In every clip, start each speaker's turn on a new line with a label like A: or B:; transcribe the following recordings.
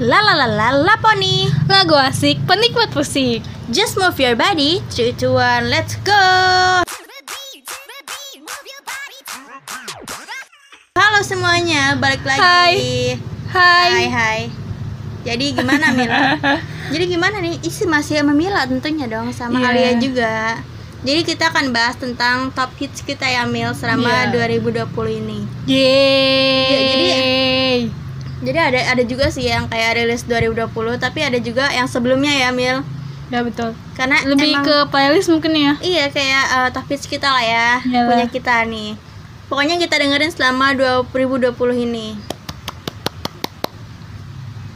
A: La la la la la pony.
B: Lagu asik, penikmat musik.
A: Just move your body. 3 2 1, let's go. Halo semuanya, balik lagi.
B: Hai.
A: Hai
B: Hai.
A: hai. Jadi gimana Mila? Jadi gimana nih? Isi masih sama Mila tentunya dong sama
B: Iya.
A: Alia juga. Jadi kita akan bahas tentang top hits kita ya Mil selama
B: Iya.
A: 2020 ini.
B: Yeay.
A: Ya, jadi- Jadi ada ada juga sih yang kayak rilis 2020 tapi ada juga yang sebelumnya ya Mil.
B: Ya betul.
A: Karena
B: Lebih
A: emang-
B: ke playlist mungkin ya.
A: Iya kayak eh, top hits kita lah ya
B: Iyalah.
A: punya kita nih. Pokoknya kita dengerin selama 2020 ini.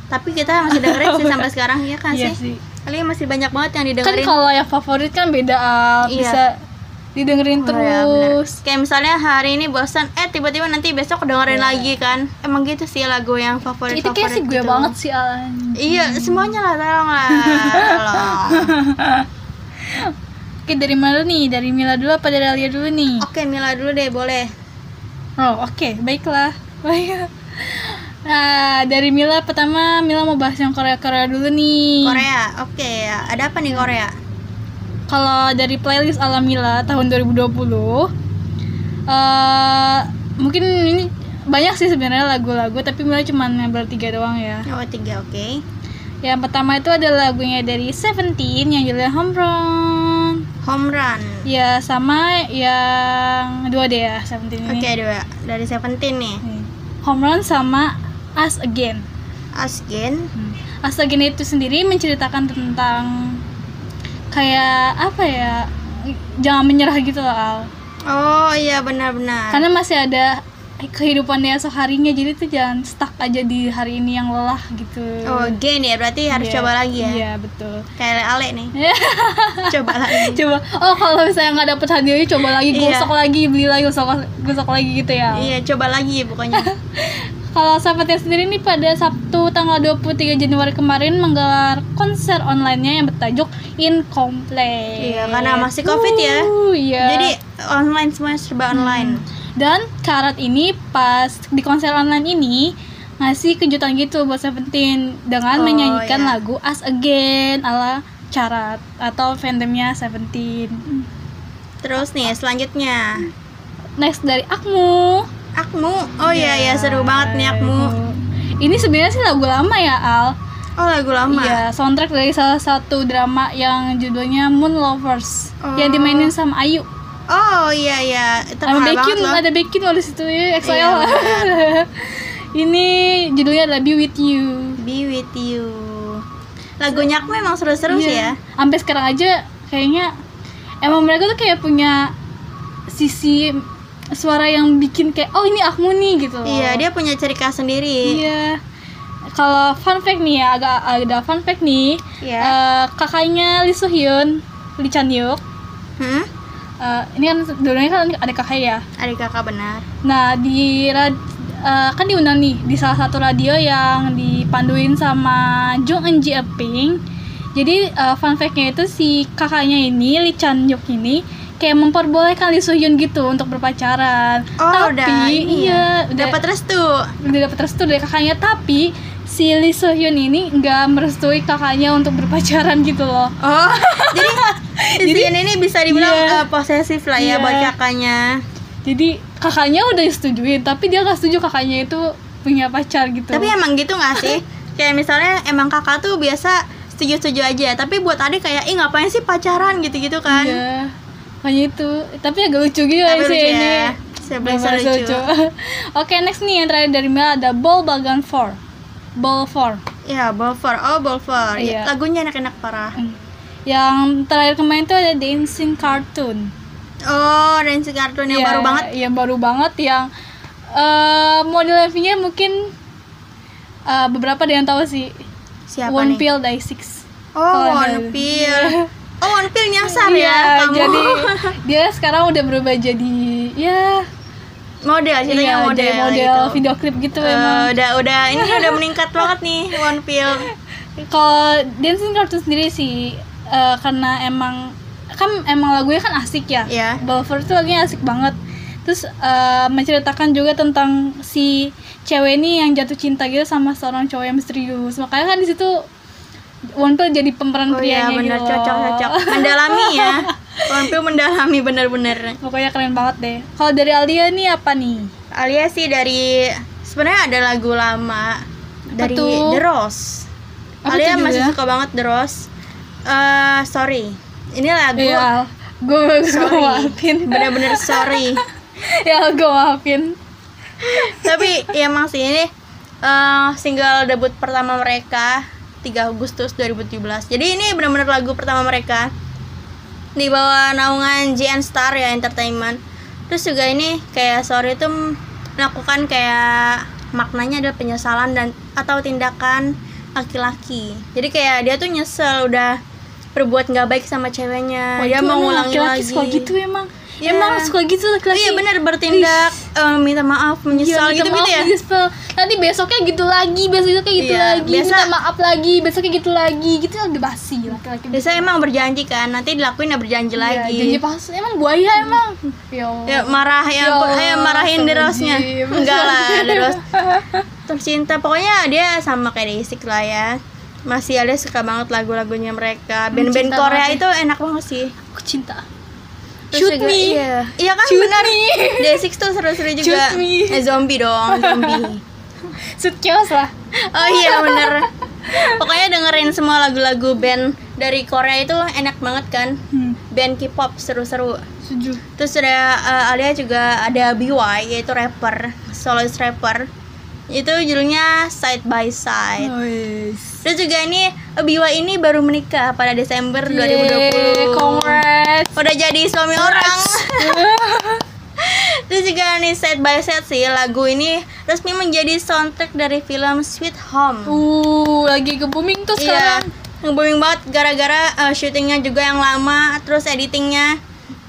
A: Tapi kita masih dengerin sih sampai sekarang ya kan
B: Iya
A: sih?
B: sih.
A: Kali masih banyak banget yang
B: Kan
A: didengerin.
B: kalau yang favorit kan beda Al.
A: Iya.
B: Bisa didengerin
A: Oh, ya, bener.
B: terus.
A: Kayak misalnya hari ini bosan, eh tiba-tiba nanti besok dengerin
B: Iya.
A: lagi kan. Emang gitu sih lagu yang favorit
B: Itu kayak sih gue
A: gitu.
B: banget sih Al.
A: Iya, semuanya lah tolong lah. Tolong.
B: Oke dari mana nih? Dari Mila dulu apa dari Alia dulu nih?
A: Oke, Mila dulu deh, boleh.
B: Oh oke, baiklah. Baik. Nah, dari Mila pertama Mila mau bahas yang Korea-Korea dulu nih.
A: Korea. Oke, ada apa nih Korea?
B: Kalau dari playlist ala Mila tahun 2020 eh mungkin ini banyak sih sebenarnya lagu-lagu tapi Mila cuma ngambil tiga doang ya.
A: Oh, tiga, oke.
B: Yang pertama itu ada lagunya dari Seventeen yang judulnya Home Run.
A: Home Run.
B: Ya sama yang dua deh ya Seventeen
A: Oke,
B: ini.
A: dua. Dari Seventeen nih.
B: Home Run sama Us Again.
A: Asgen.
B: Hmm. Us Again itu sendiri menceritakan tentang kayak apa ya? Jangan menyerah gitu loh Al.
A: Oh, iya benar-benar.
B: Karena masih ada kehidupan di esok harinya jadi tuh jangan stuck aja di hari ini yang lelah gitu.
A: Oh, gen ya, berarti harus
B: Iya,
A: coba lagi ya.
B: Iya betul.
A: Kayak Ale nih. coba lagi.
B: coba oh kalau misalnya nggak dapet hadiahnya coba lagi
A: Iya.
B: gosok lagi beli lagi gosok gosok lagi gitu ya
A: Iya, coba lagi pokoknya.
B: kalau sahabatnya sendiri nih pada Sabtu tanggal 23 Januari kemarin menggelar konser online-nya yang bertajuk Incomplete
A: Iya, karena masih Covid ya.
B: Uh, iya.
A: Jadi online semuanya serba online.
B: dan Karat ini pas di konser online ini ngasih kejutan gitu buat Seventeen dengan
A: Oh,
B: menyanyikan
A: iya.
B: lagu Us Again ala Carat atau fandomnya Seventeen.
A: Terus nih selanjutnya
B: Next dari Akmu.
A: Akmu. Oh iya ya seru banget nih Akmu.
B: Ini sebenarnya sih lagu lama ya Al.
A: Oh lagu lama.
B: Iya, soundtrack dari salah satu drama yang judulnya Moon Lovers
A: Oh.
B: yang dimainin sama Ayu.
A: Oh iya iya. Itu
B: Baekhyun,
A: banget loh.
B: ada Baekhyun loh di situ ya, XL.
A: Iya,
B: Ini judulnya adalah Be With You.
A: Be with you. Lagunya Akmu emang seru-seru sih ya.
B: Sampai sekarang aja kayaknya emang mereka tuh kayak punya sisi suara yang bikin kayak oh ini Akmu nih gitu loh.
A: Iya, dia punya ciri khas sendiri.
B: Iya. Kalau fun fact nih ya, agak ada fun fact nih.
A: Iya.
B: Eh, kakaknya Lee Soo Hyun, Lee Chan Hyuk.
A: Hmm?
B: eh, ini kan dulunya kan ada kakak ya.
A: Adik kakak benar.
B: Nah di rad- eh, kan diundang nih di salah satu radio yang dipanduin sama Jung Eun Ji Ping. Jadi eh, fun fact-nya itu si kakaknya ini Lee Chan Hyuk ini kayak memperbolehkan Lee Soo Hyun gitu untuk berpacaran.
A: Oh,
B: tapi
A: udah ini
B: iya
A: ya.
B: udah
A: Dapat restu.
B: udah dapat restu dari kakaknya tapi si Lee Soo Hyun ini nggak merestui kakaknya untuk berpacaran gitu loh.
A: Oh, jadi di sini ini bisa dibilang
B: Iya.
A: eh, posesif lah ya
B: Iya.
A: buat kakaknya.
B: Jadi kakaknya udah disetujuin tapi dia nggak setuju kakaknya itu punya pacar gitu.
A: Tapi emang gitu gak sih? kayak misalnya emang kakak tuh biasa setuju-setuju aja, tapi buat adik kayak ih ngapain sih pacaran gitu-gitu kan?
B: Iya. Makanya itu. Tapi agak lucu gitu
A: Tapi
B: sih
A: lucu
B: ini.
A: ya. Sebelah
B: Bener-bener
A: lucu.
B: Oke, next nih yang terakhir dari Mel ada Ball Bagan 4. Ball 4.
A: Ya, Bolfor. Oh, Bolfor.
B: Iya.
A: Lagunya enak-enak parah.
B: Yang terakhir kemarin tuh ada Dancing Cartoon.
A: Oh, Dancing Cartoon yang
B: Iya,
A: baru banget.
B: Yang baru banget yang eh model MV-nya mungkin eh, beberapa ada yang tahu sih.
A: Siapa
B: One
A: nih?
B: Pill Die Six.
A: Oh,
B: Kalau
A: One Pill. Oh, One Pill nyasar
B: Iya,
A: ya kamu.
B: jadi dia sekarang udah berubah jadi ya
A: model, ceritanya
B: iya,
A: model,
B: jadi model
A: gitu.
B: video klip gitu
A: Eh,
B: emang.
A: udah udah ini udah meningkat banget nih One Pill.
B: Kalau dancing cartoon sendiri sih eh, karena emang kan emang lagunya kan asik ya.
A: Iya.
B: Balfour tuh lagunya asik banget. Terus eh, menceritakan juga tentang si cewek ini yang jatuh cinta gitu sama seorang cowok yang misterius makanya kan di situ Wonpil jadi pemeran
A: Oh iya
B: prianya
A: benar
B: gitu loh.
A: cocok cocok. Mendalami ya. Wonpil mendalami benar-benar.
B: pokoknya keren banget deh kalau dari Alia nih apa nih
A: Alia sih dari sebenarnya ada lagu lama dari
B: tuh?
A: The Rose.
B: Apa
A: Alia masih suka banget The Rose. Eh sorry. Ini lagu
B: Iya, gue gue
A: sorry.
B: maafin.
A: Bener-bener sorry.
B: ya, gue maafin.
A: Tapi ya emang sih ini eh, single debut pertama mereka 3 Agustus 2017. Jadi ini benar-benar lagu pertama mereka di bawah naungan JN Star ya Entertainment. Terus juga ini kayak sorry itu melakukan kayak maknanya adalah penyesalan dan atau tindakan laki-laki. Jadi kayak dia tuh nyesel udah berbuat nggak baik sama ceweknya.
B: Wah,
A: dia mau
B: emang
A: ngulangin
B: laki-laki
A: lagi.
B: suka gitu emang.
A: Iya.
B: Emang suka gitu laki-laki.
A: Iya benar bertindak eh, minta maaf, menyesal
B: minta
A: gitu
B: maaf,
A: gitu ya.
B: menyesal. Nanti besoknya gitu lagi, besoknya kayak gitu
A: Iya,
B: lagi,
A: biasa-
B: minta maaf lagi, besoknya gitu lagi, gitu udah basi laki-laki.
A: Biasanya emang berjanji kan, nanti dilakuin ya berjanji
B: Iya,
A: lagi.
B: janji palsu. Emang buaya emang. Ya.
A: Ya marah ya,
B: Ya
A: ampun,
B: Allah,
A: ayo marahin Derosnya. Enggak lah, Deros tercinta. Pokoknya dia sama kayak Desik lah ya. Masih ada suka banget lagu-lagunya mereka. Band-band Korea
B: banget
A: itu enak banget sih.
B: Aku cinta. Shoot
A: juga-
B: me.
A: Iya, iya kan
B: Shoot
A: benar.
B: me.
A: Desik tuh seru-seru juga.
B: Shoot me.
A: Eh, zombie dong, zombie.
B: Suit chaos lah.
A: Oh iya bener Pokoknya dengerin semua lagu-lagu band dari Korea itu enak banget kan
B: Hmm,
A: Band K-pop seru-seru
B: setuju.
A: Terus ada eh, Alia juga ada BY yaitu rapper, soloist rapper. Itu judulnya Side by Side.
B: Nice.
A: Terus juga ini BY ini baru menikah pada Desember 2020.
B: Yeay, congrats.
A: Udah jadi suami orang. Terus juga nih Side by Side sih lagu ini resmi menjadi soundtrack dari film Sweet Home.
B: Uh, lagi ke booming tuh
A: Iya,
B: sekarang.
A: nge-booming banget gara-gara uh, syutingnya juga yang lama, terus editingnya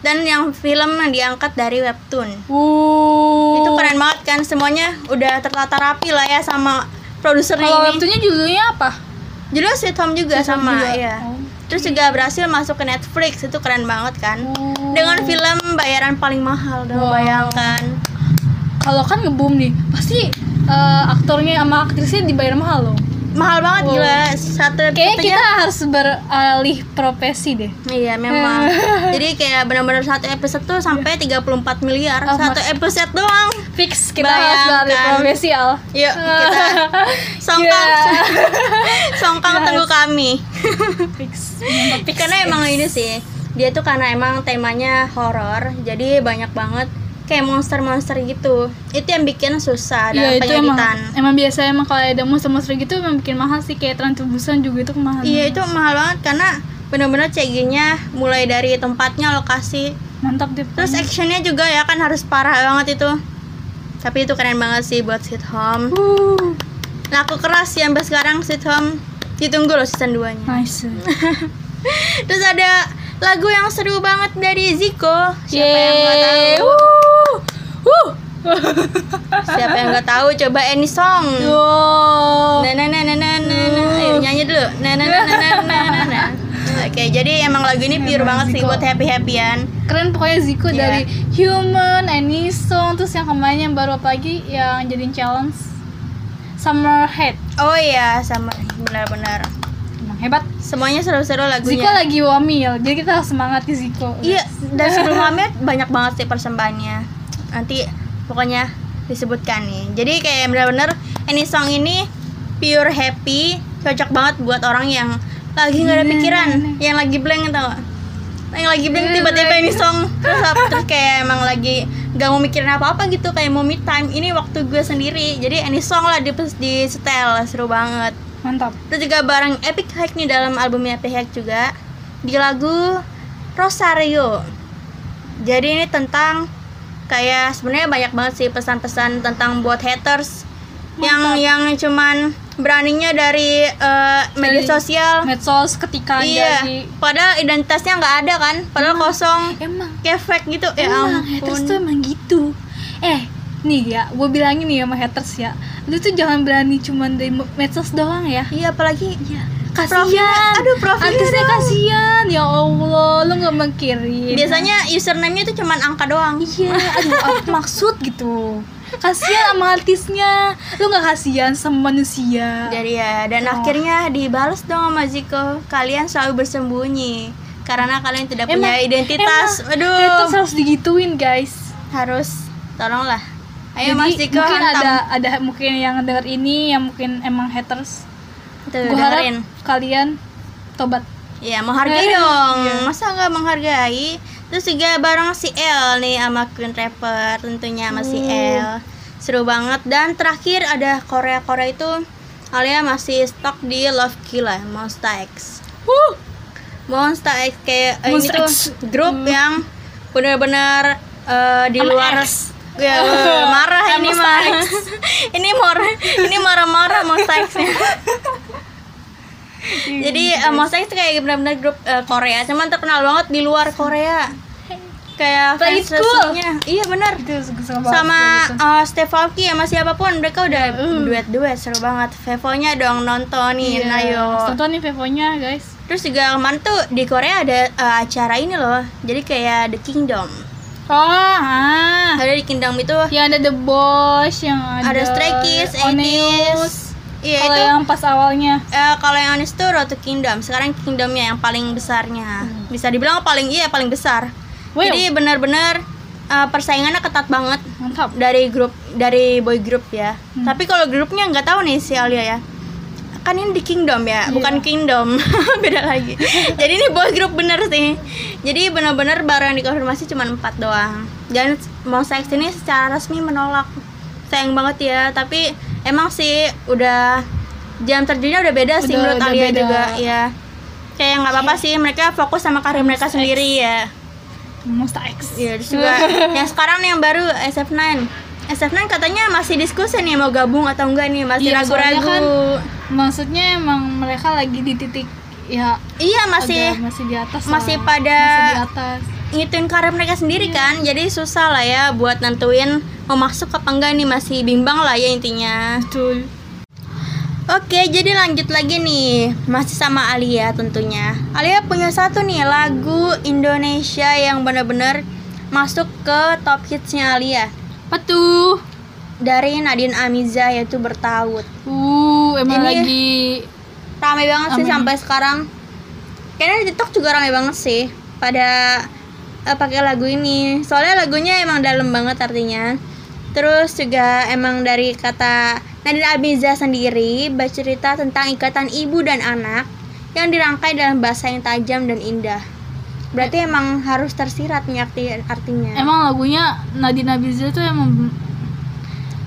A: dan yang film yang diangkat dari webtoon.
B: Uh.
A: Itu keren banget kan semuanya udah tertata rapi lah ya sama produsernya
B: Kalau
A: ini.
B: webtoonnya judulnya apa?
A: Judulnya Sweet Home juga
B: Sweet
A: sama,
B: juga.
A: ya.
B: Oh.
A: Terus juga berhasil masuk ke Netflix, itu keren banget kan.
B: Oh.
A: Dengan film bayaran paling mahal, udah
B: Wow.
A: bayangkan.
B: Kalau kan nge-boom nih, pasti eh, aktornya sama aktrisnya dibayar mahal loh.
A: Mahal banget
B: Wow.
A: gila. Satu
B: Kayaknya
A: episode
B: kita harus beralih profesi deh.
A: Iya memang. Jadi kayak benar-benar satu episode tuh sampai 34 miliar
B: Oh,
A: satu
B: mas-
A: episode doang.
B: Fix kita harus beralih
A: Bayangkan.
B: profesi al.
A: Yuk kita songkang
B: Yeah.
A: songkang
B: Yes.
A: tunggu kami.
B: Fix. Fix.
A: karena emang ini sih dia tuh karena emang temanya horor, jadi banyak banget kayak monster-monster gitu. Itu yang bikin susah
B: Iya
A: dalam
B: itu emang
A: penyeditan.
B: emang biasa emang kalau ada monster-monster gitu emang bikin mahal sih kayak transtubusan juga itu mahal.
A: Iya itu mahal banget karena bener-bener CG-nya mulai dari tempatnya, lokasi,
B: mantap deh.
A: Terus actionnya juga ya kan harus parah banget itu. Tapi itu keren banget sih buat Home.
B: Uh,
A: Laku keras sih sampai sekarang Home. Ditunggu loh season 2 nya.
B: nice.
A: Terus ada lagu yang seru banget dari Zico. Siapa yang nggak
B: Yeay.
A: tahu?
B: Uh. Uh.
A: Siapa yang nggak tahu? Coba any song.
B: Wow.
A: Nah, nah, nah, nah, nah, nah. Ayo nyanyi dulu. Nah, nah, nah, nah, nah, nah, nah. Oke, jadi emang lagu ini pure banget sih
B: Zico.
A: buat happy-happyan.
B: Keren pokoknya Zico
A: Iya.
B: dari Human, Any Song, terus yang kemarin yang baru apa lagi yang jadiin challenge Summer Head.
A: Oh iya, sama benar-benar.
B: Emang hebat.
A: Semuanya seru-seru lagunya.
B: Zico lagi wamil, jadi kita harus semangat di Zico.
A: Iya, dan sebelum hamil banyak banget sih persembahannya. Nanti pokoknya disebutkan nih. Jadi kayak bener-bener ini song ini pure happy, cocok banget buat orang yang lagi nggak ada pikiran, yang lagi blank tau gak? Yang lagi blank tiba-tiba ini song terus, terus kayak emang lagi gak mau mikirin apa-apa gitu kayak mau me time ini waktu gue sendiri jadi any song lah di di setel seru banget
B: Mantap.
A: Terus juga bareng Epic Hike nih dalam albumnya Epic Hike juga di lagu Rosario. Jadi ini tentang kayak sebenarnya banyak banget sih pesan-pesan tentang buat haters yang yang cuman beraninya dari eh, media sosial.
B: Medsos ketika
A: iya.
B: jadi
A: Padahal identitasnya nggak ada kan? Padahal kosong.
B: emang
A: Kayak fake gitu. Ya
B: emang haters tuh
A: ampun.
B: emang gitu. Eh, nih ya, gue bilangin nih sama haters ya. Lu tuh jangan berani cuman dari medsos doang ya.
A: Iya, apalagi
B: Iya.
A: Profilnya-
B: Kasian.
A: aduh, profilnya
B: Artisnya
A: dong.
B: kasian. Ya Allah, lu nggak mikirin.
A: biasanya username-nya tuh cuman angka doang.
B: Iya, aduh apa maksud gitu kasihan sama artisnya lu nggak kasihan sama manusia
A: Jadi ya, dan
B: Oh.
A: akhirnya dibalas dong sama Ziko. Kalian selalu bersembunyi karena kalian tidak punya
B: Emang-
A: identitas.
B: emang
A: Aduh,
B: haters harus digituin guys
A: harus tolonglah. Ayo
B: Jadi
A: Mas
B: mungkin
A: hantam.
B: ada ada mungkin yang denger ini yang mungkin emang haters
A: Tuh,
B: gue harap
A: dengerin.
B: kalian tobat
A: Ya, menghargai dong.
B: Iya.
A: Masa nggak menghargai? Terus juga bareng si L nih sama Queen Rapper tentunya sama si
B: Uh.
A: L. Seru banget dan terakhir ada Korea-Korea itu Alia masih stok di Love Killa Monster X.
B: Wuh.
A: Monster X kayak eh, ini
B: Monster
A: tuh
B: X.
A: grup
B: Hmm.
A: yang benar-benar eh, di luar
B: X.
A: ya eh, marah ini mah ini marah ini marah-marah Monster X -nya. jadi eh, Monster X tuh kayak benar-benar grup eh, Korea cuman terkenal banget di luar Korea kayak
B: Play
A: fans resminya iya benar
B: itu
A: sama
B: gitu.
A: uh, Steve Aoki sama siapa pun mereka udah
B: Hmm.
A: duet-duet seru banget Vevo-nya dong nontonin
B: Iya.
A: ayo
B: tonton nih Vevo-nya guys
A: Terus juga kemarin tuh di Korea ada uh, acara ini loh. Jadi kayak The Kingdom.
B: Oh ah
A: Ada di Kingdom itu
B: yang ada The Boys yang ada,
A: ada Stray Kids,
B: Oneus.
A: 80s. Iya
B: kalau
A: itu.
B: yang pas awalnya
A: eh, kalau yang Oneus tuh Road to Kingdom. Sekarang Kingdomnya yang paling besarnya. Bisa dibilang paling iya paling besar.
B: Wow.
A: Jadi benar-benar uh, persaingannya ketat banget
B: mantap
A: dari grup dari boy group ya.
B: Hmm.
A: Tapi kalau grupnya nggak tahu nih si Alia ya. Kan ini di Kingdom ya,
B: Iya.
A: bukan Kingdom. Beda lagi. Jadi ini boy group bener sih. Jadi benar-benar baru yang dikonfirmasi cuma empat doang. Dan Monster X ini secara resmi menolak. Sayang banget ya, tapi emang sih udah jam terjunnya udah beda sih
B: Udah-
A: menurut
B: udah
A: Alia
B: beda.
A: juga ya. Kayak nggak apa-apa sih, mereka fokus sama karir mereka
B: X.
A: sendiri ya.
B: Monster X
A: Iya, terus juga yang sekarang nih yang baru SF9. SF9 katanya masih diskusi nih mau gabung atau enggak nih, masih
B: Iya,
A: ragu-ragu.
B: Maksudnya emang mereka lagi di titik ya
A: Iya, masih
B: ada- masih di atas
A: masih
B: lah.
A: pada-
B: masih di atas
A: ngituin karir mereka sendiri kan. Jadi susah lah ya buat nentuin mau masuk apa enggak nih, masih bimbang lah ya intinya.
B: betul
A: Oke, jadi lanjut lagi nih. Masih sama Alia tentunya. Alia punya satu nih lagu Indonesia yang benar-benar masuk ke top hitsnya Alia
B: apa tuh
A: dari Nadine Amiza yaitu bertaut.
B: uh emang
A: Ini-
B: lagi
A: rame banget sih sampai sekarang. Kayaknya di TikTok juga rame banget sih pada eh, pakai lagu ini. Soalnya lagunya emang dalam banget artinya. Terus juga emang dari kata Nadine Abiza sendiri bercerita tentang ikatan ibu dan anak yang dirangkai dalam bahasa yang tajam dan indah. Berarti emang harus tersirat nih arti artinya.
B: Emang lagunya Nadine Abiza tuh emang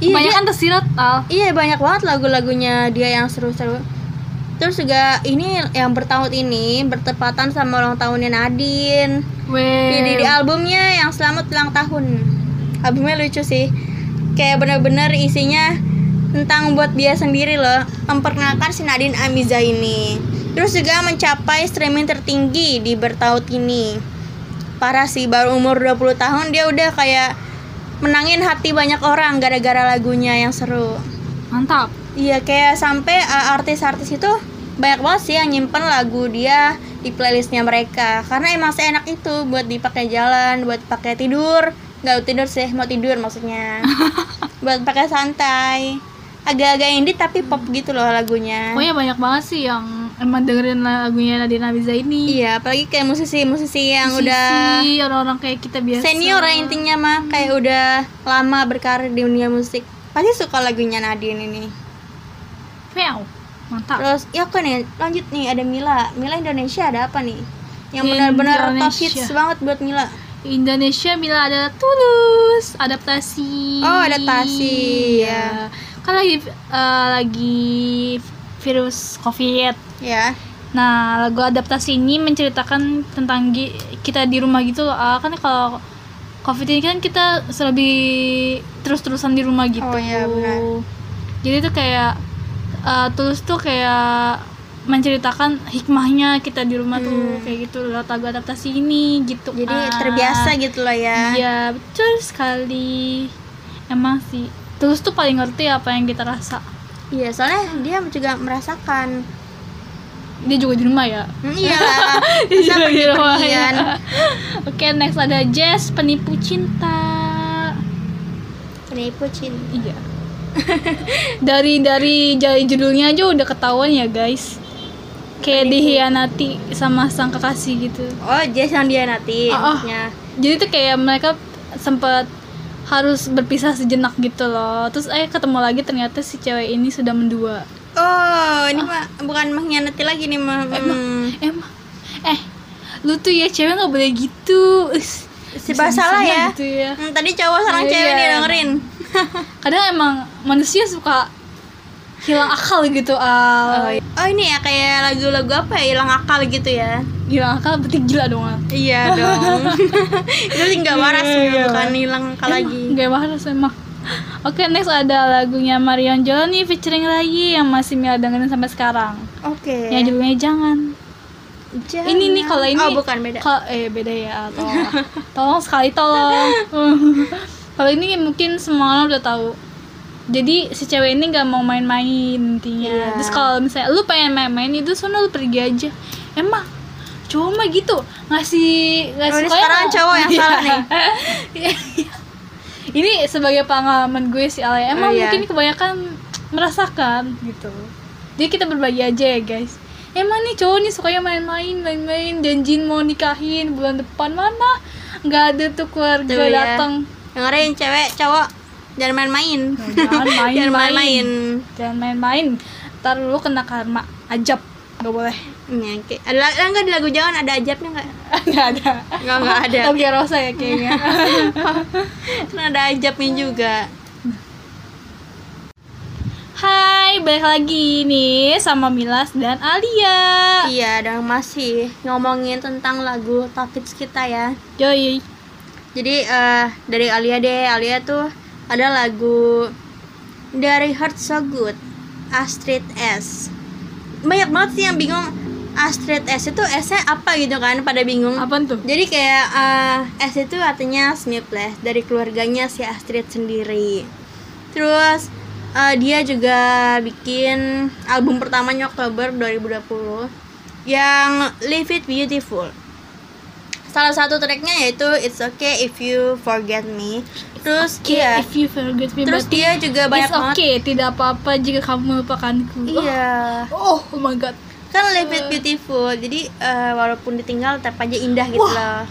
A: Iya,
B: banyak kan tersirat al
A: Iya banyak banget lagu-lagunya dia yang seru-seru. Terus juga ini yang bertahun ini bertepatan sama ulang tahunnya Nadine. Jadi di albumnya yang selamat ulang tahun. Albumnya lucu sih. Kayak bener-bener isinya tentang buat dia sendiri loh. Memperkenalkan si Nadine Amiza ini. Terus juga mencapai streaming tertinggi di bertaut ini. Parah sih baru umur 20 tahun dia udah kayak menangin hati banyak orang gara-gara lagunya yang seru.
B: mantap.
A: Iya kayak sampai uh, artis-artis itu banyak banget sih yang nyimpen lagu dia di playlistnya mereka. Karena emang seenak itu buat dipakai jalan, buat pakai tidur, nggak tidur sih mau tidur maksudnya, buat pakai santai, agak-agak indie tapi pop gitu loh lagunya.
B: pokoknya banyak banget sih yang emang dengerin lagunya Nadine Abiza ini
A: Iya apalagi kayak musisi-musisi yang
B: Musisi,
A: udah
B: orang-orang kayak kita biasa
A: senior lah intinya mah kayak udah lama berkarir di dunia musik pasti suka lagunya Nadine ini.
B: Wow, mantap
A: Terus ya kan nih lanjut nih ada Mila. Mila Indonesia ada apa nih? Yang benar-benar top hits banget buat Mila.
B: Indonesia bila ada tulus adaptasi
A: Oh, adaptasi, ya.
B: kan lagi eh, lagi virus covid
A: Ya.
B: nah lagu adaptasi ini menceritakan tentang gi- kita di rumah gitu loh Ah, kan kalau covid ini kan kita lebih terus-terusan di rumah gitu
A: Oh, iya, benar.
B: jadi tuh kayak eh, tulus tuh kayak menceritakan hikmahnya kita di rumah tuh
A: Hmm.
B: kayak gitu lewat lagu adaptasi ini gitu
A: Jadi
B: Ah.
A: terbiasa gitu loh ya.
B: Iya betul sekali Emang sih Tulus tuh paling ngerti apa yang kita rasa
A: Iya, soalnya dia juga merasakan.
B: Dia juga di rumah ya
A: Hmm, iyalah.
B: Dia juga di rumah ya. Oke next ada Jess Penipu Cinta
A: penipu cinta
B: Iya. dari dari dari judulnya aja udah ketahuan ya guys. Kayak dihianati sama sang kekasih gitu.
A: oh Jess yang
B: Ah, ah.
A: maksudnya
B: Jadi tuh kayak mereka sempat harus berpisah sejenak gitu loh. Terus eh ketemu lagi ternyata si cewek ini sudah mendua.
A: Oh ini mah bukan mengkhianati lagi nih mah Hmm.
B: Emang eh lu tuh ya cewek nggak boleh gitu.
A: Serba salah ya.
B: Gitu ya.
A: Hmm, tadi cowok sarang
B: Iya,
A: cewek
B: iya,
A: nih dengerin
B: Kadang emang manusia suka hilang akal gitu al.
A: oh, iya. oh ini ya kayak lagu-lagu apa ya hilang akal gitu ya
B: Hilang akal berarti gila dong al.
A: iya dong itu sih nggak waras
B: Iya, iya.
A: bukan hilang akal lagi
B: Gak waras emang. Oke next ada lagunya Marion Jola nih featuring Rai yang masih Mila dengerin sampai sekarang.
A: oke
B: Yang judulnya jangan.
A: Jangan.
B: Ini nih kalau ini
A: oh bukan beda
B: Kalau eh beda ya, tolong. tolong sekali tolong. kalau ini mungkin semua orang udah tahu. Jadi si cewek ini gak mau main-main intinya.
A: Iya.
B: Terus kalau misalnya lu pengen main-main itu sono lu pergi aja. Emang cowok mah gitu ngasih ngasih
A: Oh, sekarang cowok yang salah nih.
B: Ini sebagai pengalaman gue sih Alay. Emang
A: Oh, iya.
B: mungkin kebanyakan merasakan gitu. Jadi kita berbagi aja ya guys. Emang nih cowok nih sukanya main-main, main-main, janjiin mau nikahin bulan depan mana? Nggak ada tuh keluarga
A: Tuh ya.
B: datang.
A: dengerin cewek cowok jangan main-main
B: Jangan main-main.
A: jangan main-main
B: Jangan main-main. Ntar lu kena karma ajab. Gak boleh.
A: Ya, kayak- ada ada nggak di lagu jangan ada ajabnya nggak
B: Nggak ada.
A: nggak nggak ada
B: Oke Rosa ya kayaknya.
A: kan ada ajabnya juga
B: Hai, balik lagi nih sama Milas dan Alia.
A: iya dan masih ngomongin tentang lagu top hits kita ya
B: Joy.
A: jadi eh, dari Alia deh Alia tuh ada lagu dari Heart So Good Astrid S banyak banget sih yang bingung Astrid S itu S nya apa gitu kan pada bingung
B: Apaan tuh?
A: Jadi kayak eh, S itu artinya Smithles dari keluarganya si Astrid sendiri. Terus eh, dia juga bikin album pertamanya Oktober 2020 yang Live It Beautiful. Salah satu tracknya yaitu It's Okay If You Forget Me. Terus iya.
B: If you forget me,
A: Terus dia juga banyak
B: it's
A: banget.
B: okay, tidak apa-apa jika kamu melupakanku.
A: Iya.
B: Oh, oh my god.
A: kan Live It Beautiful jadi eh, walaupun ditinggal tetap aja indah gitu loh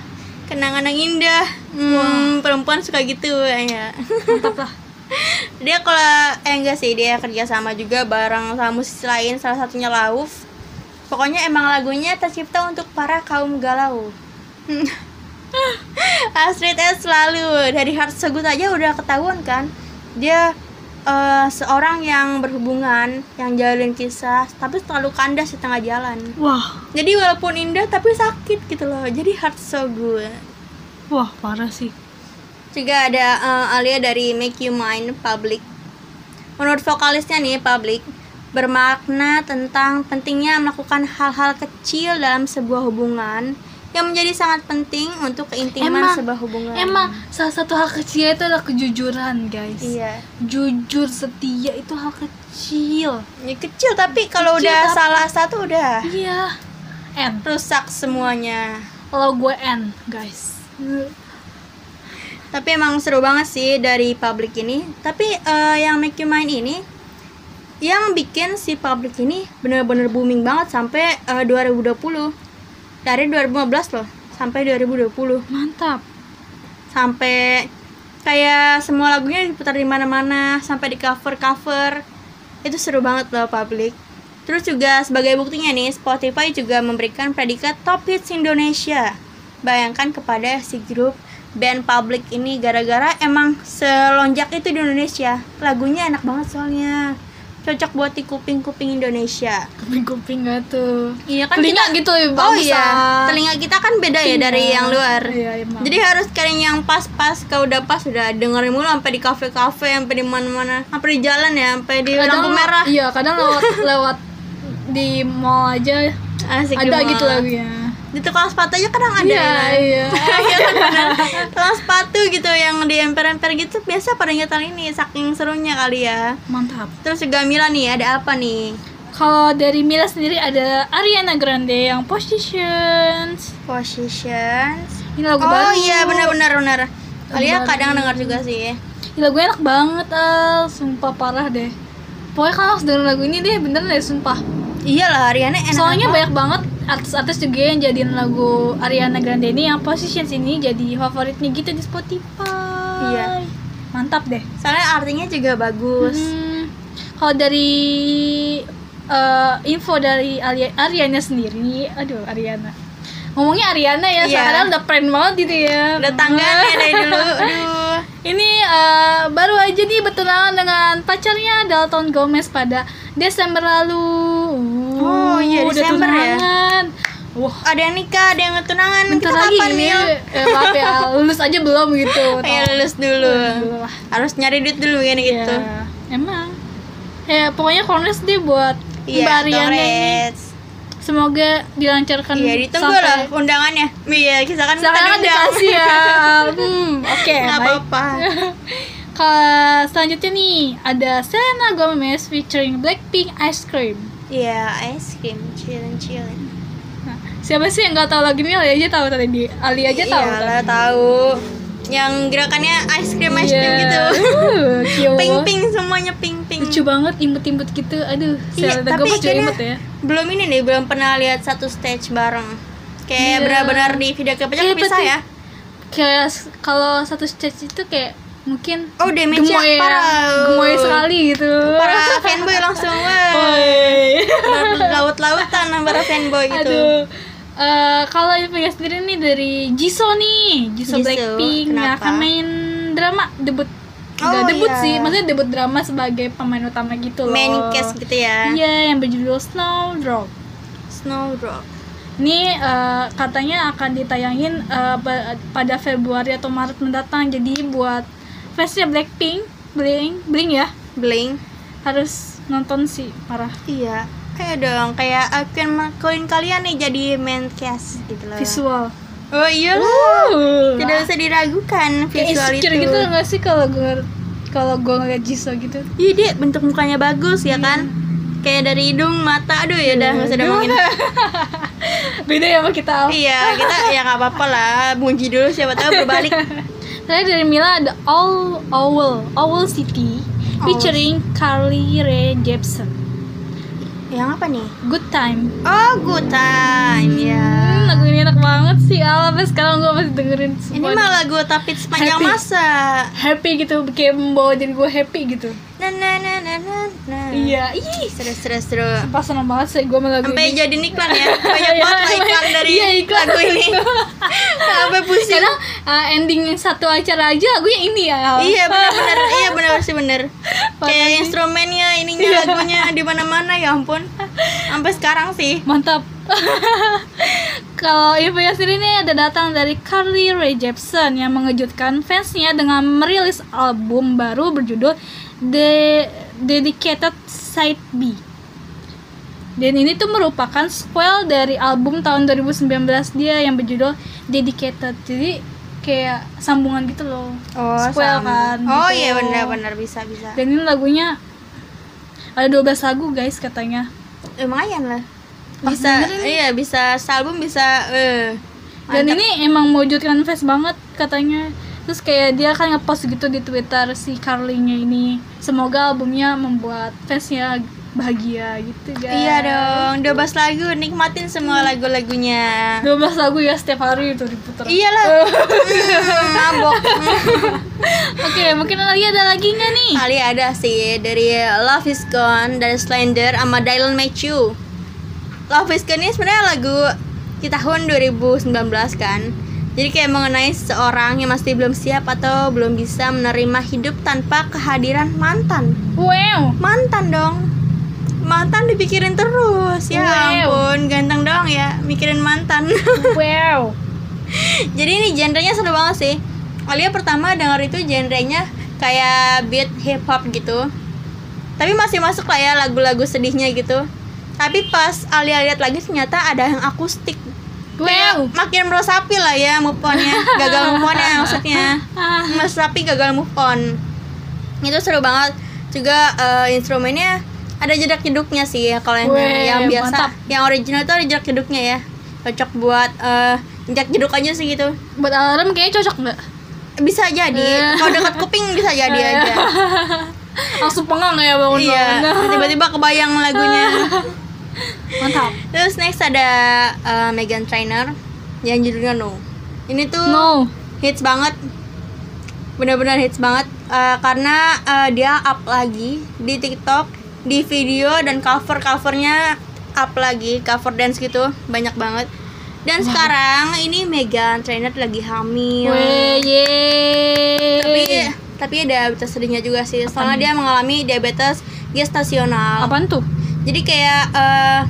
A: kenangan yang indah hmm, perempuan suka gitu ya
B: Mantap lah.
A: dia kalau eh enggak sih dia kerja sama juga bareng sama musisi lain salah satunya Lauf pokoknya emang lagunya tercipta untuk para kaum galau Astrid S selalu dari Heart Good aja udah ketahuan kan? Dia eh, seorang yang berhubungan yang jalin kisah tapi selalu kandas di tengah jalan.
B: Wah,
A: jadi walaupun indah tapi sakit gitu loh. Jadi heart so good
B: wah parah sih.
A: juga ada eh, Alia dari Make You Mine Public. Menurut vokalisnya nih Public bermakna tentang pentingnya melakukan hal-hal kecil dalam sebuah hubungan yang menjadi sangat penting untuk keintiman
B: Emang-
A: sebuah hubungan
B: Emang salah satu hal kecil itu adalah kejujuran, guys.
A: iya
B: Jujur setia itu hal kecil.
A: ya kecil tapi kalau
B: Kecil,
A: udah
B: tapi-
A: salah satu udah
B: Iya. N.
A: rusak semuanya
B: Kalau gue N, guys.
A: Tapi emang seru banget sih dari public ini. Tapi eh, yang Make You Mine ini yang bikin si public ini bener-bener booming banget sampai eh, 2020. Dari 2015 loh sampai 2020.
B: Mantap.
A: Sampai kayak semua lagunya diputar di mana-mana, sampai di cover-cover. Itu seru banget loh public. Terus juga sebagai buktinya nih, Spotify juga memberikan predikat Top Hits Indonesia. Bayangkan kepada si grup band public ini gara-gara emang selonjak itu di Indonesia. Lagunya enak banget soalnya. Cocok buat di kuping-kuping Indonesia.
B: Kuping-kuping gak tuh.
A: Iya kan
B: Telinga
A: kita
B: gitu lebih
A: Oh iya, telinga kita kan beda ya dari
B: Iya.
A: yang luar.
B: Iya, emang.
A: Jadi harus cari yang pas-pas. Kalau udah pas udah dengerin mulu sampai di kafe-kafe, sampai di mana-mana, sampai di jalan ya, sampai di lampu merah.
B: Iya, kadang lewat lewat di mall aja
A: Asik
B: ada gitu lagunya.
A: Di tukang sepatu aja kadang ada.
B: Iya, iya.
A: Iya kan bener. Tukang sepatu gitu yang di emper-emper gitu biasa pada nyetel ini saking serunya kali ya.
B: Mantap.
A: Terus juga Mila nih, ada apa nih?
B: Kalau dari Mila sendiri ada Ariana Grande yang Positions.
A: Positions.
B: Ini lagu
A: Oh
B: baru.
A: iya benar-benar benar. Kalian kadang dengar juga sih.
B: Ih, lagunya enak banget al sumpah parah deh pokoknya kan harus denger lagu ini deh beneran deh sumpah
A: iyalah Ariana enak
B: soalnya
A: apa?
B: banyak banget artis-artis juga yang jadiin lagu Ariana Grande ini yang position ini jadi favoritnya gitu di Spotify
A: Iya.
B: mantap deh
A: soalnya artinya juga bagus
B: Hmm, kalau dari eh, info dari Alia- Ariana sendiri, aduh Ariana. Ngomongnya Ariana ya,
A: Iya.
B: sekarang udah keren banget gitu ya.
A: udah tangganya dari dulu aduh
B: Ini eh, baru aja nih bertunangan dengan pacarnya Dalton Gomez pada Desember lalu.
A: Oh, iya,
B: udah
A: Desember ya?
B: Wah,
A: ada yang nikah ada yang tunangan
B: bentar
A: kita
B: lagi
A: kapan
B: ini.
A: Mil?
B: Eh, maaf ya, lulus aja belum gitu.
A: Ayo lulus dulu
B: Dulu lah.
A: harus nyari duit dulu gitu
B: Ya, emang. Ya, pokoknya kongres deh buat Mbak
A: iya
B: ini.
A: congrats.
B: Semoga dilancarkan
A: iya ditunggu
B: sampai-
A: lah undangannya iya kita kan
B: Sekarang kan dikasih ya. Hmm, oke,
A: nggak
B: baik.
A: apa-apa
B: Kalau selanjutnya nih ada Selena Gomez featuring Blackpink Ice Cream.
A: Iya ice cream chillin chillin
B: Nah, siapa sih yang nggak tahu lagu ini? Ali aja tahu tadi. di- Ali aja tahu.
A: iya lah tahu yang gerakannya ice cream ice cream
B: Iya.
A: gitu
B: Uh, cute.
A: pink pink semuanya pink pink
B: Lucu banget imut-imut gitu. Aduh,
A: Iya, tapi
B: Gomez juga imut ya.
A: belum ini nih belum pernah lihat satu stage bareng kayak
B: Iya.
A: benar-benar di video klipnya
B: Iya,
A: bisa ya
B: Kayak kalau satu stage itu kayak mungkin
A: oh damage
B: gemoy ya,
A: parah
B: gemoy sekali gitu.
A: para fanboy langsung laut-lautan para fanboy gitu
B: Aduh. Eh, kalau Infinity sendiri nih dari Jisoo nih, Jisoo
A: Jisoo,
B: Blackpink yang
A: kenapa?
B: akan main drama debut. Enggak
A: Oh,
B: debut
A: iya.
B: sih, maksudnya debut drama sebagai pemain utama gitu loh.
A: main cast gitu ya
B: Iya, yang berjudul Snowdrop.
A: Snowdrop
B: Ini eh, katanya akan ditayangin pa- pada Februari atau Maret mendatang. Jadi buat fansnya Blackpink, Blink, Blink ya,
A: bling
B: harus nonton sih, parah.
A: iya kayak dong kayak akan makuin kalian nih jadi main cast gitu loh.
B: Visual.
A: oh iya lah
B: Uh,
A: tidak usah diragukan
B: kayak
A: visual
B: insecure
A: itu.
B: gitu nggak sih kalau gue kalau gue ngeliat Jisoo gitu?
A: Iya dia bentuk mukanya bagus ya kan? Kayak dari hidung mata aduh ya udah nggak usah ngomongin
B: beda ya sama kita.
A: Iya kita ya nggak apa-apa lah. Muji dulu siapa tahu berbalik
B: Terakhir dari Mila ada All Owl Owl City featuring Carly Rae Jepsen.
A: Yang apa nih?
B: Good Time.
A: Oh good time ya.
B: Hmm, lagu ini enak banget sih. Al sampai sekarang gue masih dengerin
A: ini
B: semua
A: mah lagu tapi sepanjang
B: Happy.
A: masa.
B: Happy gitu kayak membawa diri gue happy gitu
A: na na na na na na.
B: Iya. Ih.
A: Seru seru seru.
B: Pas seneng banget sih gue lagu
A: sampai jadi iklan ya. Banyak
B: Iya,
A: banget lah iklan dari
B: iya, iklan.
A: lagu ini. Sampai pusing.
B: Kadang uh, ending satu acara aja lagunya ini ya.
A: Iya benar-benar. Iya benar sih benar. Kayak instrumennya ininya
B: Iya.
A: lagunya di mana-mana ya ampun. Sampai sekarang sih.
B: Mantap. Kalau info yang sendiri ini ada datang dari Carly Rae Jepsen yang mengejutkan fansnya dengan merilis album baru berjudul The Dedicated Side B. Dan ini tuh merupakan sequel dari album tahun 2019 dia yang berjudul Dedicated. Jadi kayak sambungan gitu loh.
A: oh
B: Sequel
A: sama.
B: kan,
A: oh
B: gitu.
A: iya benar-benar bisa bisa
B: Dan ini lagunya ada 12 lagu guys katanya.
A: lumayan lah bisa
B: dengerin.
A: iya bisa album bisa eh
B: Dan ini emang mewujudkan fans banget katanya. Terus kayak dia kan ngepost gitu di Twitter si Carly-nya ini. Semoga albumnya membuat fansnya bahagia gitu guys.
A: iya dong 12 lagu nikmatin semua lagu-lagunya
B: 12 lagu ya setiap hari itu diputar.
A: iyalah Hmm, mabok
B: Oke, mungkin lagi ada lagi nggak nih?
A: kali ada sih dari Love Is Gone dari Slender sama Dylan Matthew Love Is Gone ini sebenarnya lagu di tahun 2019 kan jadi kayak mengenai seorang yang masih belum siap atau belum bisa menerima hidup tanpa kehadiran mantan.
B: Wow.
A: mantan dong. Mantan dipikirin terus. Ya
B: Wow.
A: ampun ganteng dong ya mikirin mantan.
B: Wow.
A: jadi ini genrenya seru banget sih. Alia pertama denger itu genrenya kayak beat hip hop gitu. Tapi masih masuk lah ya lagu-lagu sedihnya gitu. Tapi pas Alia lihat lagi ternyata ada yang akustik
B: Wow.
A: makin meresapi lah ya move onnya gagal move onnya maksudnya. Meresapi gagal move on. Itu seru banget. Juga eh, instrumennya ada jedak jeduknya sih ya kalau yang, yang biasa.
B: mantap.
A: yang original itu ada jedak jeduknya ya. Cocok buat eh jedak jeduk aja sih gitu.
B: Buat alarm kayaknya cocok nggak?
A: bisa jadi. Kalau dekat kuping bisa jadi aja.
B: Langsung pengang ya bangun
A: iya tiba-tiba kebayang lagunya
B: mantap.
A: Terus next ada uh, Megan Trainor yang judulnya No. Ini tuh
B: no.
A: hits banget. Benar-benar hits banget. Uh, karena uh, dia up lagi di TikTok di video dan cover covernya up lagi cover dance gitu banyak banget. Dan sekarang ini Megan Trainor lagi hamil.
B: Yeay.
A: tapi tapi ada berita sedihnya juga sih. Soalnya dia mengalami diabetes gestasional.
B: Apaan tuh?
A: Jadi kayak eh,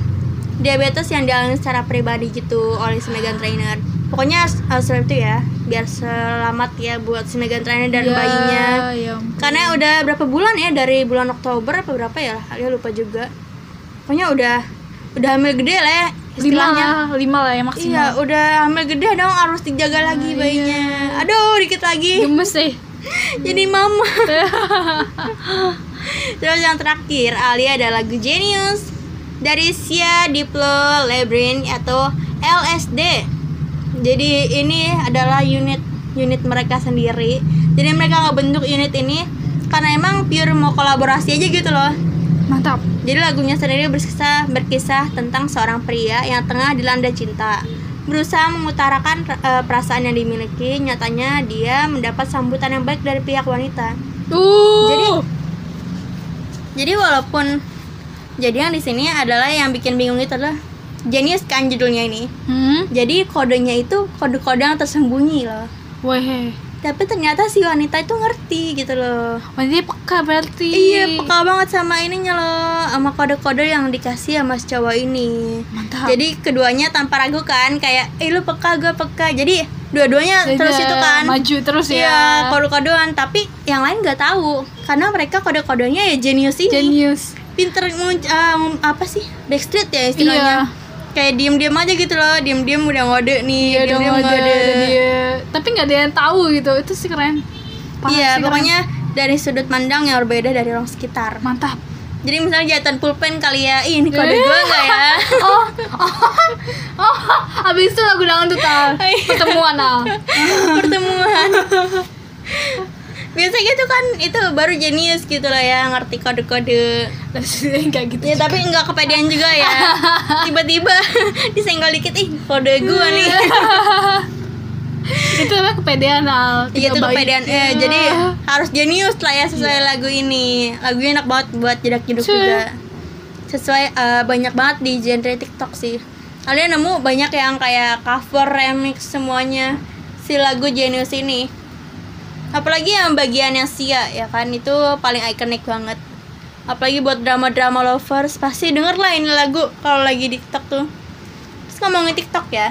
A: diabetes yang dialami secara pribadi gitu oleh si Megan Trainor. Pokoknya uh, setelah itu ya biar selamat ya buat si Megan Trainor dan
B: Ya,
A: bayinya.
B: ya ampun.
A: karena udah berapa bulan ya dari bulan Oktober apa berapa ya dia lupa juga. Pokoknya udah udah hamil gede lah ya
B: lima lah lima lah ya
A: iya
B: maksimal
A: udah hamil gede dong harus dijaga lagi bayinya. Aduh dikit lagi.
B: Gemes deh
A: jadi mama. Terus yang terakhir Ali ada lagu Genius dari Sia Diplo Labyrinth atau LSD jadi ini adalah unit unit mereka sendiri. Jadi mereka ngebentuk unit ini karena emang pure mau kolaborasi aja gitu loh.
B: Mantap.
A: Jadi lagunya sendiri berkisah berkisah tentang seorang pria yang tengah dilanda cinta. Berusaha mengutarakan eh, perasaan yang dimiliki, nyatanya dia mendapat sambutan yang baik dari pihak wanita.
B: uh.
A: Jadi- Jadi walaupun jadi yang di sini adalah yang bikin bingung itu adalah Genius kan judulnya ini.
B: hmm
A: Jadi kodenya itu kode-kode yang tersembunyi loh.
B: weh
A: Tapi ternyata si wanita itu ngerti gitu loh.
B: wanita peka berarti
A: Iya, peka banget sama ininya loh, sama kode-kode yang dikasih sama si cowok ini.
B: mantap
A: Jadi keduanya tanpa ragu kan, kayak, eh lu peka, gue peka. Jadi dua-duanya terus itu kan.
B: maju terus ya
A: Iya, kode-kodean. Tapi yang lain nggak tahu, karena mereka kode-kodenya ya genius ini.
B: genius
A: Pinter ah, ngum- apa sih? Backstreet ya istilahnya.
B: Iya.
A: Kayak diem-diem aja gitu loh, diem-diem udah ngode nih,
B: Iya dong
A: diem-diem
B: ada
A: ngode.
B: dia. Tapi nggak ada yang tahu gitu. Itu sih keren. Parah
A: Iya,
B: sih, keren.
A: pokoknya dari sudut pandang yang berbeda dari orang sekitar.
B: mantap.
A: Jadi misalnya jahitan pulpen kali ya, Ih, ini kode
B: Eh.
A: gue nggak ya?
B: Oh, oh, oh, abis itu lagu dangdut al
A: Iya.
B: pertemuan al.
A: pertemuan biasa gitu kan itu baru jenius gitu lah ya ngerti kode-kode.
B: Kayak gitu.
A: ya tapi nggak kepedean juga ya. Tiba-tiba disenggol dikit ih kode gua nih.
B: Itu namanya kepedean al.
A: iya itu kepedean. Eh
B: Iya.
A: jadi harus jenius lah ya sesuai lagu ini. Lagunya enak banget buat jedak jeduk juga. Sesuai eh, banyak banget di genre TikTok sih. Kalian nemu banyak yang kayak cover remix semuanya si lagu Genius ini apalagi yang bagian yang Sia ya kan? Itu paling ikonik banget. Apalagi buat drama-drama lovers. Pasti denger lah ini lagu kalau lagi di TikTok tuh. Terus ngomongin TikTok ya.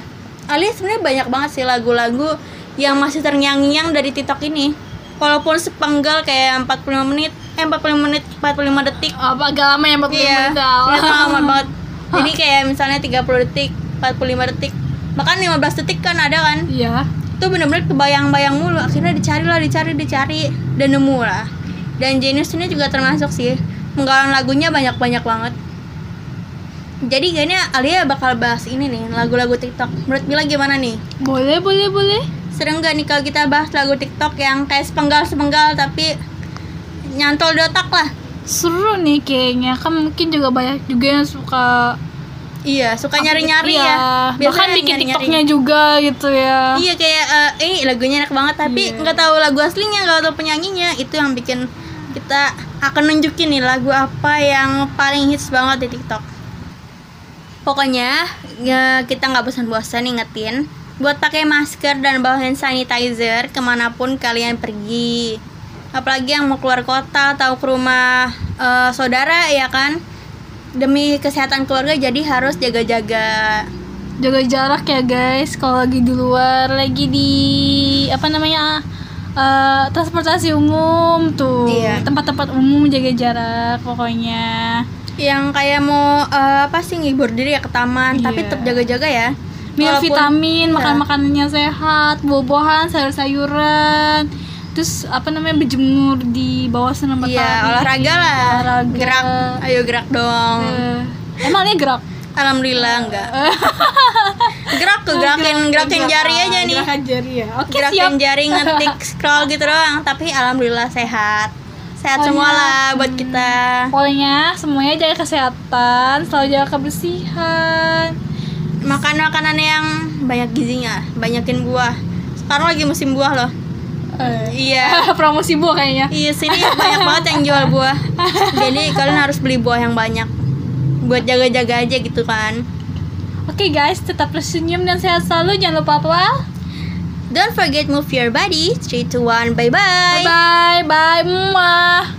A: Alia sebenarnya banyak banget sih lagu-lagu yang masih terngiang-ngiang dari TikTok ini. Walaupun sepenggal kayak 45 menit eh 45 menit 45 detik.
B: Apa agak lama ya 45
A: Iya,
B: menit
A: iya lama banget. Jadi kayak misalnya 30 detik, 45 detik, bahkan 15 detik kan ada kan.
B: Iya.
A: Itu bener-bener kebayang-bayang mulu. Akhirnya dicari lah, dicari, dicari, dan nemu lah. Dan Genius ini juga termasuk sih. Penggalan lagunya banyak-banyak banget. Jadi kayaknya Alia bakal bahas ini nih, lagu-lagu TikTok. Menurut Bila gimana nih?
B: Boleh, boleh, boleh.
A: Sering gak nih kalau kita bahas lagu TikTok yang kayak sepenggal-sepenggal tapi nyantol di otak lah?
B: Seru nih kayaknya. Kan mungkin juga banyak juga yang suka
A: Iya, suka nyari-nyari
B: Iya.
A: ya.
B: Bahkan
A: Biasanya
B: bikin
A: nyari-nyari.
B: TikToknya juga gitu ya.
A: Iya kayak eh ini lagunya enak banget tapi
B: Iya.
A: nggak tahu lagu aslinya nggak tahu penyanyinya itu yang bikin kita akan nunjukin nih lagu apa yang paling hits banget di TikTok. Pokoknya ya, kita nggak bosan-bosan ingetin buat pakai masker dan bawa hand sanitizer ke mana pun kalian pergi. Apalagi yang mau keluar kota atau ke rumah eh, saudara ya kan demi kesehatan keluarga jadi harus jaga-jaga.
B: Jaga jarak ya guys. Kalau lagi di luar, lagi di apa namanya eh, transportasi umum tuh,
A: Iya.
B: tempat-tempat umum jaga jarak pokoknya.
A: yang kayak mau eh, apa sih ngibur diri ya ke taman tapi
B: Iya.
A: tetap jaga-jaga ya
B: Minum vitamin, makan
A: Iya.
B: makanannya sehat, buah-buahan, sayur-sayuran. Terus apa namanya berjemur di bawah sinar matahari.
A: iya olahraga lah
B: Olahraga.
A: gerak ayo gerak dong
B: Eh, emang dia gerak?
A: alhamdulillah enggak gerak tuh gerakin gerakin jari aja nih
B: Gerakan jari ya. Oke, siap.
A: gerakin jari ngetik scroll gitu doang tapi alhamdulillah sehat sehat semua lah buat kita
B: Pokoknya semuanya jaga kesehatan, selalu jaga kebersihan.
A: makan makanan yang banyak gizinya banyakin buah sekarang lagi musim buah loh
B: Eh,
A: iya.
B: Promosi buah kayaknya.
A: iya sini banyak banget yang jual buah. Jadi kalian harus beli buah yang banyak. Buat jaga-jaga aja gitu kan.
B: Oke guys, tetap tersenyum dan sehat selalu. Jangan lupa apa?
A: don't forget move your body. 3 to 1 bye bye
B: Bye bye, bye, muah.